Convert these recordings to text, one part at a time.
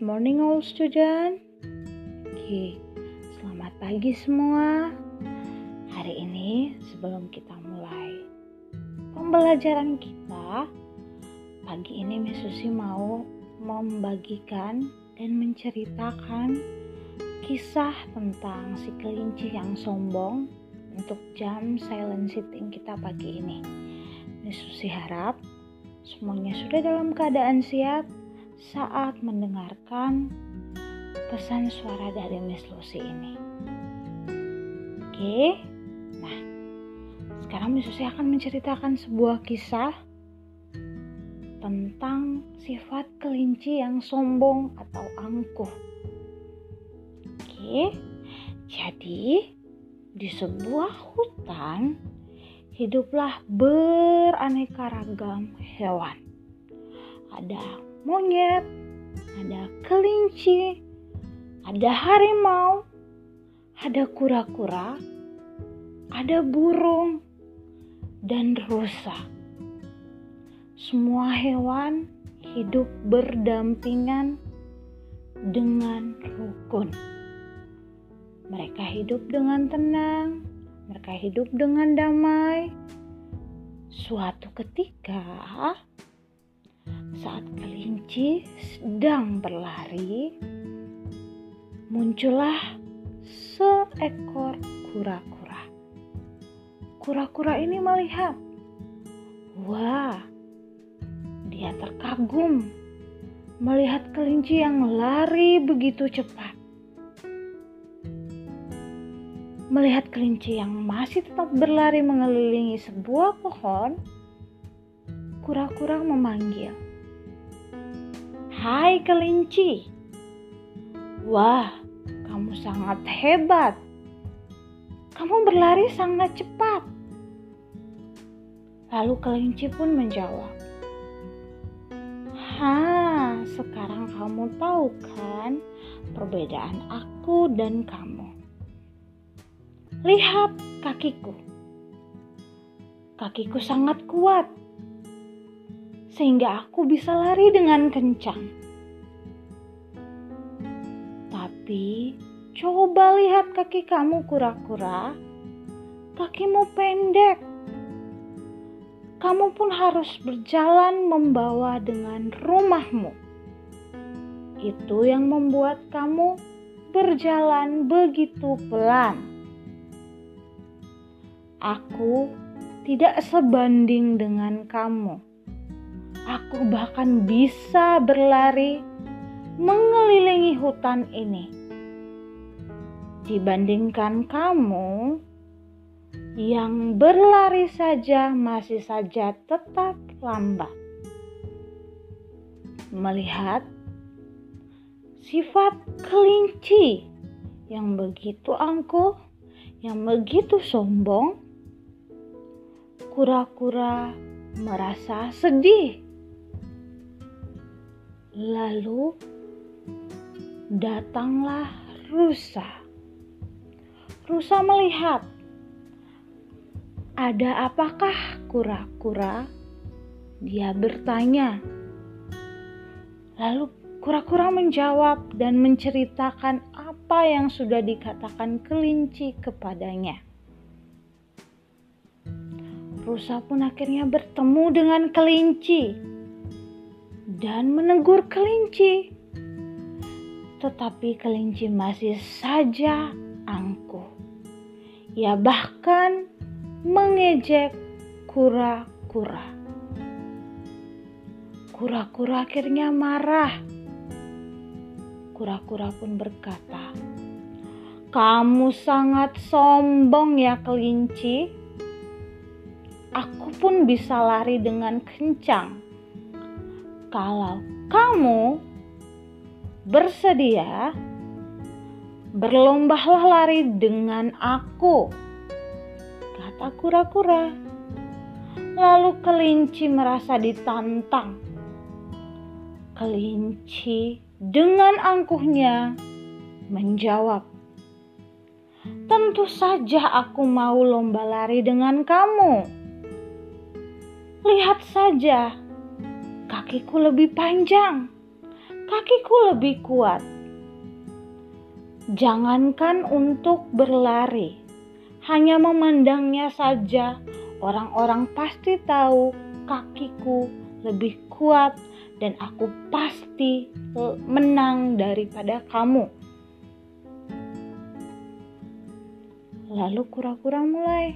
Morning all student. Oke, selamat pagi semua. Hari ini sebelum kita mulai pembelajaran kita, pagi ini Miss Susi mau membagikan dan menceritakan kisah tentang si kelinci yang sombong untuk jam silent sitting kita pagi ini. Miss Susi harap semuanya sudah dalam keadaan siap saat mendengarkan pesan suara dari Miss Lucy ini. Oke, nah sekarang Miss Lucy akan menceritakan sebuah kisah tentang sifat kelinci yang sombong atau angkuh. Oke, jadi di sebuah hutan hiduplah beraneka ragam hewan. Ada monyet, ada kelinci, ada harimau, ada kura-kura, ada burung, dan rusa. Semua hewan hidup berdampingan dengan rukun. Mereka hidup dengan tenang, mereka hidup dengan damai. Suatu ketika, saat kelinci sedang berlari, muncullah seekor kura-kura. Kura-kura ini melihat, wah, dia terkagum melihat kelinci yang lari begitu cepat. Melihat kelinci yang masih tetap berlari mengelilingi sebuah pohon, kura-kura memanggil. Hai kelinci. Wah, kamu sangat hebat. Kamu berlari sangat cepat. Lalu kelinci pun menjawab. Ha, sekarang kamu tahu kan perbedaan aku dan kamu. Lihat kakiku. Kakiku sangat kuat sehingga aku bisa lari dengan kencang. Tapi coba lihat kaki kamu kura-kura, kakimu pendek. Kamu pun harus berjalan membawa dengan rumahmu. Itu yang membuat kamu berjalan begitu pelan. Aku tidak sebanding dengan kamu aku bahkan bisa berlari mengelilingi hutan ini. Dibandingkan kamu yang berlari saja masih saja tetap lambat. Melihat sifat kelinci yang begitu angkuh, yang begitu sombong, kura-kura merasa sedih Lalu datanglah rusa. Rusa melihat ada apakah kura-kura? Dia bertanya. Lalu kura-kura menjawab dan menceritakan apa yang sudah dikatakan kelinci kepadanya. Rusa pun akhirnya bertemu dengan kelinci dan menegur kelinci. Tetapi kelinci masih saja angkuh. Ia bahkan mengejek kura-kura. Kura-kura akhirnya marah. Kura-kura pun berkata, "Kamu sangat sombong ya, kelinci. Aku pun bisa lari dengan kencang." Kalau kamu bersedia, berlombalah lari dengan aku, kata kura-kura. Lalu kelinci merasa ditantang. Kelinci dengan angkuhnya menjawab, "Tentu saja aku mau lomba lari dengan kamu. Lihat saja, kakiku lebih panjang, kakiku lebih kuat. Jangankan untuk berlari, hanya memandangnya saja orang-orang pasti tahu kakiku lebih kuat dan aku pasti menang daripada kamu. Lalu kura-kura mulai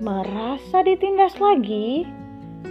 merasa ditindas lagi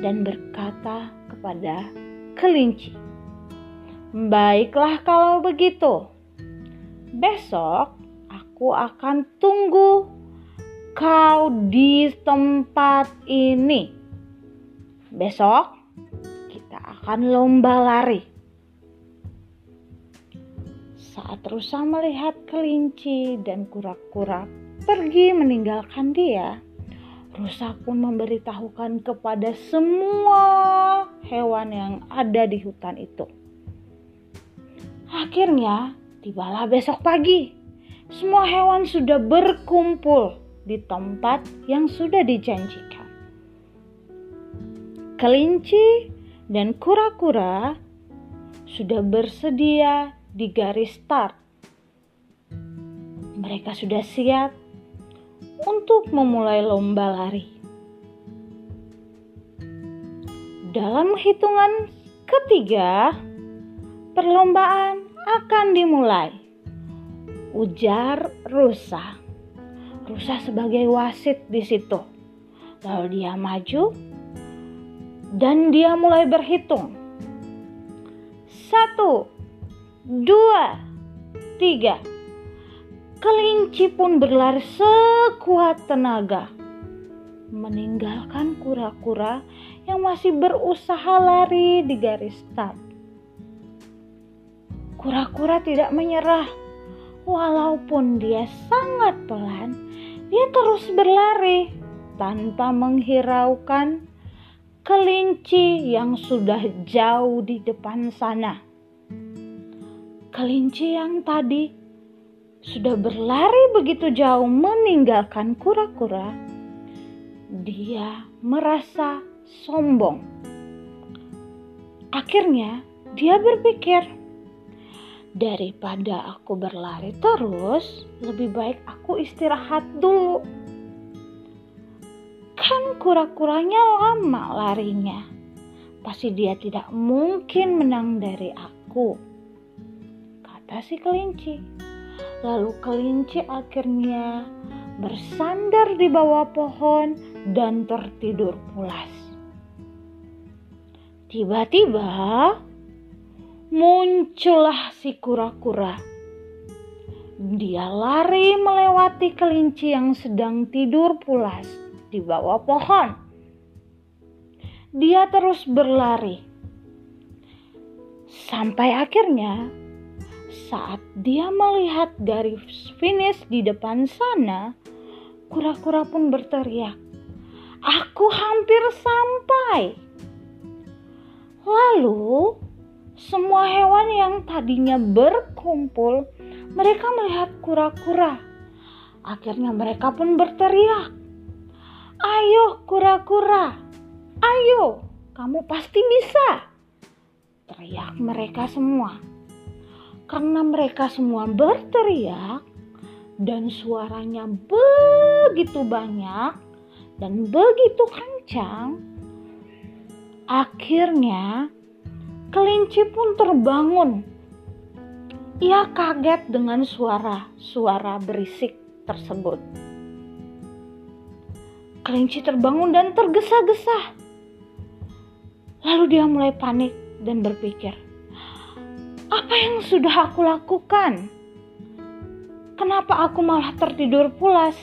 dan berkata kepada kelinci, "Baiklah kalau begitu. Besok aku akan tunggu kau di tempat ini. Besok kita akan lomba lari." Saat rusa melihat kelinci dan kura-kura pergi meninggalkan dia, Rusa pun memberitahukan kepada semua hewan yang ada di hutan itu. Akhirnya, tibalah besok pagi. Semua hewan sudah berkumpul di tempat yang sudah dijanjikan. Kelinci dan kura-kura sudah bersedia di garis start. Mereka sudah siap untuk memulai lomba lari. Dalam hitungan ketiga, perlombaan akan dimulai. Ujar Rusa. Rusa sebagai wasit di situ. Lalu dia maju dan dia mulai berhitung. Satu, dua, tiga Kelinci pun berlari sekuat tenaga, meninggalkan kura-kura yang masih berusaha lari di garis start. Kura-kura tidak menyerah, walaupun dia sangat pelan, dia terus berlari tanpa menghiraukan kelinci yang sudah jauh di depan sana. Kelinci yang tadi sudah berlari begitu jauh meninggalkan kura-kura, dia merasa sombong. Akhirnya, dia berpikir, daripada aku berlari terus, lebih baik aku istirahat dulu. Kan kura-kuranya lama larinya. Pasti dia tidak mungkin menang dari aku. Kata si kelinci. Lalu kelinci akhirnya bersandar di bawah pohon dan tertidur pulas. Tiba-tiba muncullah si kura-kura. Dia lari melewati kelinci yang sedang tidur pulas di bawah pohon. Dia terus berlari sampai akhirnya saat dia melihat garis finish di depan sana, kura-kura pun berteriak, "Aku hampir sampai!" Lalu, semua hewan yang tadinya berkumpul, mereka melihat kura-kura. Akhirnya mereka pun berteriak, "Ayo kura-kura, ayo, kamu pasti bisa!" Teriak mereka semua karena mereka semua berteriak dan suaranya begitu banyak dan begitu kencang, akhirnya kelinci pun terbangun. Ia kaget dengan suara-suara berisik tersebut. Kelinci terbangun dan tergesa-gesa. Lalu dia mulai panik dan berpikir, apa yang sudah aku lakukan? Kenapa aku malah tertidur pulas?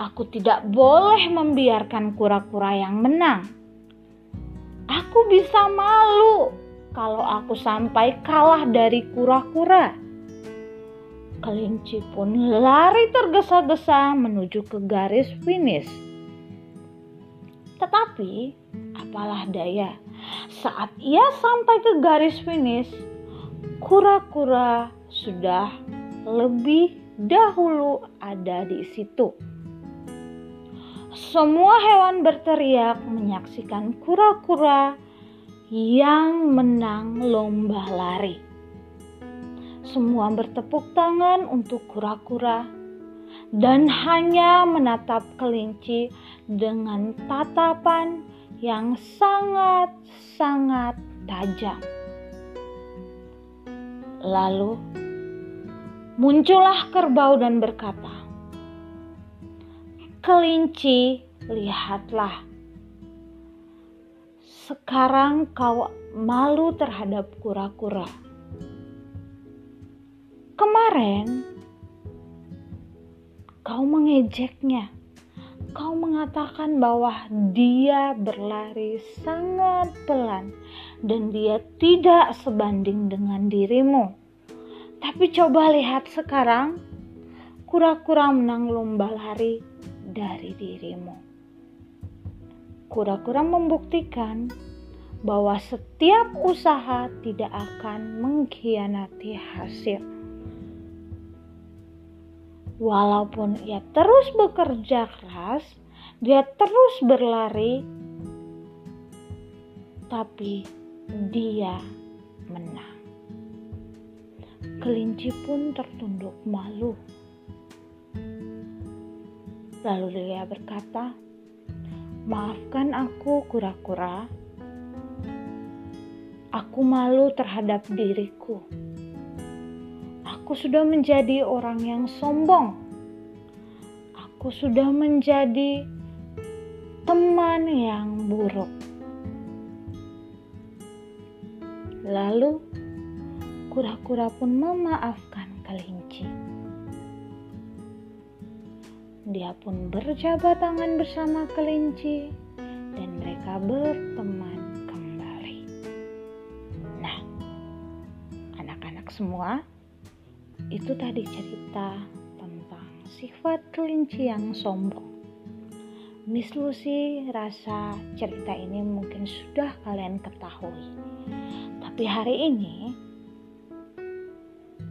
Aku tidak boleh membiarkan kura-kura yang menang. Aku bisa malu kalau aku sampai kalah dari kura-kura. Kelinci pun lari tergesa-gesa menuju ke garis finish. Tetapi, apalah daya, saat ia sampai ke garis finish, kura-kura sudah lebih dahulu ada di situ. Semua hewan berteriak menyaksikan kura-kura yang menang lomba lari. Semua bertepuk tangan untuk kura-kura dan hanya menatap kelinci dengan tatapan yang sangat-sangat tajam. Lalu muncullah kerbau dan berkata, "Kelinci, lihatlah, sekarang kau malu terhadap kura-kura. Kemarin kau mengejeknya. Kau mengatakan bahwa dia berlari sangat pelan dan dia tidak sebanding dengan dirimu. Tapi coba lihat sekarang, kura-kura menang lomba lari dari dirimu kura-kura membuktikan bahwa setiap usaha tidak akan mengkhianati hasil. Walaupun ia terus bekerja keras, dia terus berlari, tapi dia menang. Kelinci pun tertunduk malu. Lalu dia berkata, Maafkan aku, kura-kura. Aku malu terhadap diriku. Aku sudah menjadi orang yang sombong. Aku sudah menjadi teman yang buruk. Lalu, kura-kura pun memaafkan kelinci. Dia pun berjabat tangan bersama kelinci dan mereka berteman kembali. Nah, anak-anak semua, itu tadi cerita tentang sifat kelinci yang sombong. Miss Lucy rasa cerita ini mungkin sudah kalian ketahui. Tapi hari ini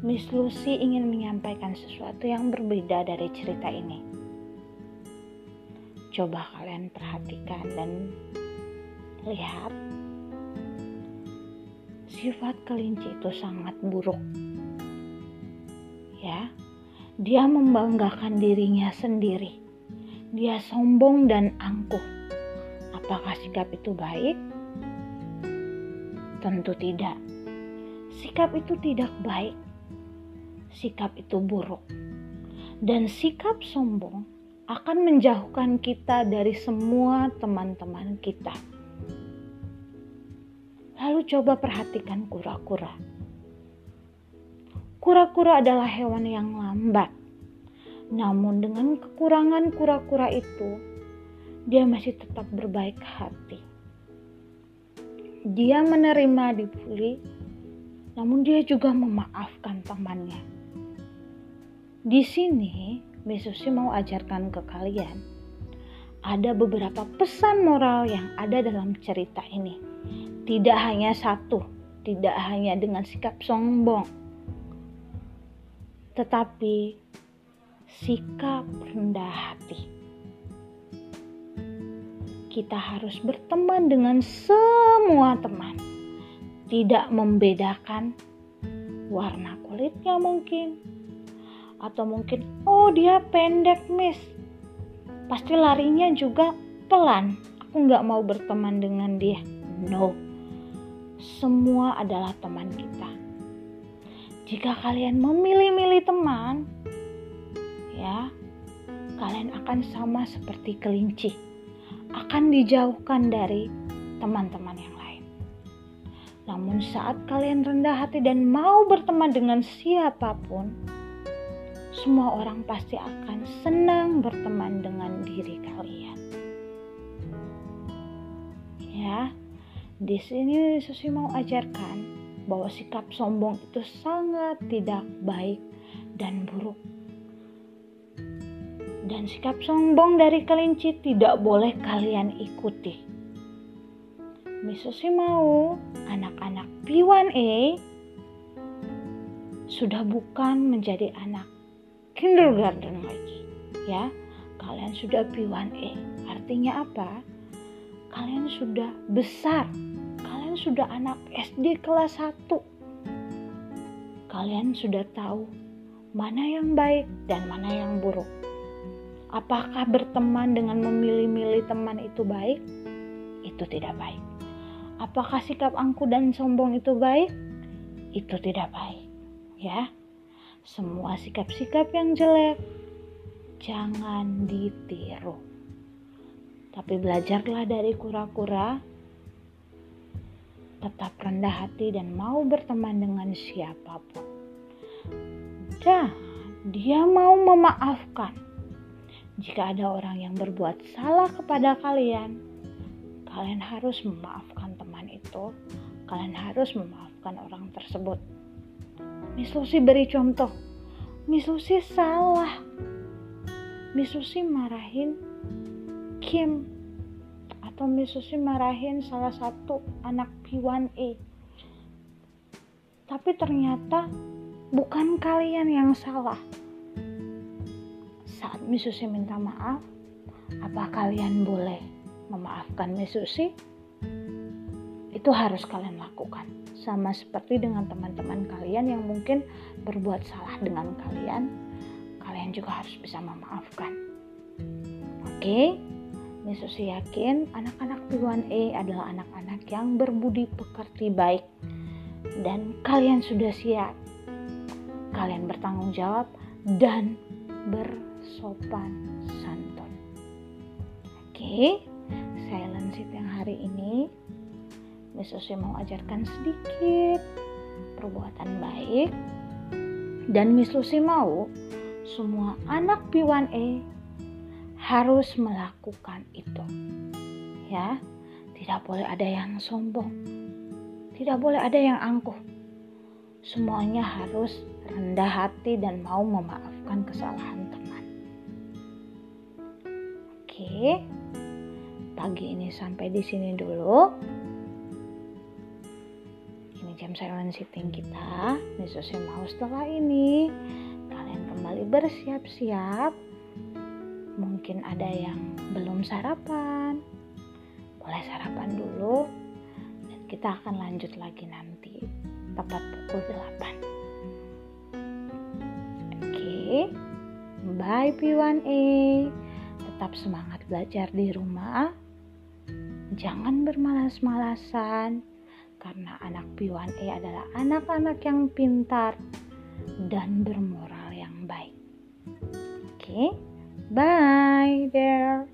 Miss Lucy ingin menyampaikan sesuatu yang berbeda dari cerita ini coba kalian perhatikan dan lihat sifat kelinci itu sangat buruk ya dia membanggakan dirinya sendiri. Dia sombong dan angkuh. Apakah sikap itu baik? Tentu tidak. Sikap itu tidak baik. Sikap itu buruk. Dan sikap sombong akan menjauhkan kita dari semua teman-teman kita. Lalu coba perhatikan kura-kura. Kura-kura adalah hewan yang lambat. Namun dengan kekurangan kura-kura itu, dia masih tetap berbaik hati. Dia menerima dibully, namun dia juga memaafkan temannya. Di sini Mesusi mau ajarkan ke kalian ada beberapa pesan moral yang ada dalam cerita ini. Tidak hanya satu, tidak hanya dengan sikap sombong, tetapi sikap rendah hati. Kita harus berteman dengan semua teman, tidak membedakan warna kulitnya mungkin, atau mungkin oh dia pendek miss. Pasti larinya juga pelan. Aku nggak mau berteman dengan dia. No. Semua adalah teman kita jika kalian memilih-milih teman ya kalian akan sama seperti kelinci akan dijauhkan dari teman-teman yang lain namun saat kalian rendah hati dan mau berteman dengan siapa pun semua orang pasti akan senang berteman dengan diri kalian. Ya, di sini Susi mau ajarkan bahwa sikap sombong itu sangat tidak baik dan buruk. Dan sikap sombong dari kelinci tidak boleh kalian ikuti. Miss Susi mau anak-anak P1A sudah bukan menjadi anak kindergarten lagi ya kalian sudah B1A artinya apa kalian sudah besar sudah anak SD kelas 1. Kalian sudah tahu mana yang baik dan mana yang buruk. Apakah berteman dengan memilih-milih teman itu baik? Itu tidak baik. Apakah sikap angku dan sombong itu baik? Itu tidak baik. Ya. Semua sikap-sikap yang jelek jangan ditiru. Tapi belajarlah dari kura-kura tetap rendah hati dan mau berteman dengan siapa pun. Dan dia mau memaafkan. Jika ada orang yang berbuat salah kepada kalian, kalian harus memaafkan teman itu. Kalian harus memaafkan orang tersebut. Miss Lucy beri contoh. Miss Lucy salah. Miss Lucy marahin Kim Miss Susi marahin salah satu anak P1A. Tapi ternyata bukan kalian yang salah. Saat Miss Susi minta maaf, apa kalian boleh memaafkan Miss Susi? Itu harus kalian lakukan. Sama seperti dengan teman-teman kalian yang mungkin berbuat salah dengan kalian, kalian juga harus bisa memaafkan. Oke? Okay? Yesus yakin anak-anak P1A adalah anak-anak yang berbudi pekerti baik dan kalian sudah siap. Kalian bertanggung jawab dan bersopan santun. Oke, silent seat yang hari ini Yesus mau ajarkan sedikit perbuatan baik dan Miss Lucy mau semua anak P1A harus melakukan itu. Ya, tidak boleh ada yang sombong. Tidak boleh ada yang angkuh. Semuanya harus rendah hati dan mau memaafkan kesalahan teman. Oke. Pagi ini sampai di sini dulu. Ini jam silent sitting kita. Yesus mau setelah ini kalian kembali bersiap-siap mungkin ada yang belum sarapan boleh sarapan dulu dan kita akan lanjut lagi nanti tepat pukul 8 oke bye P1A tetap semangat belajar di rumah jangan bermalas-malasan karena anak P1A adalah anak-anak yang pintar dan bermoral yang baik. Oke, okay? Bye there.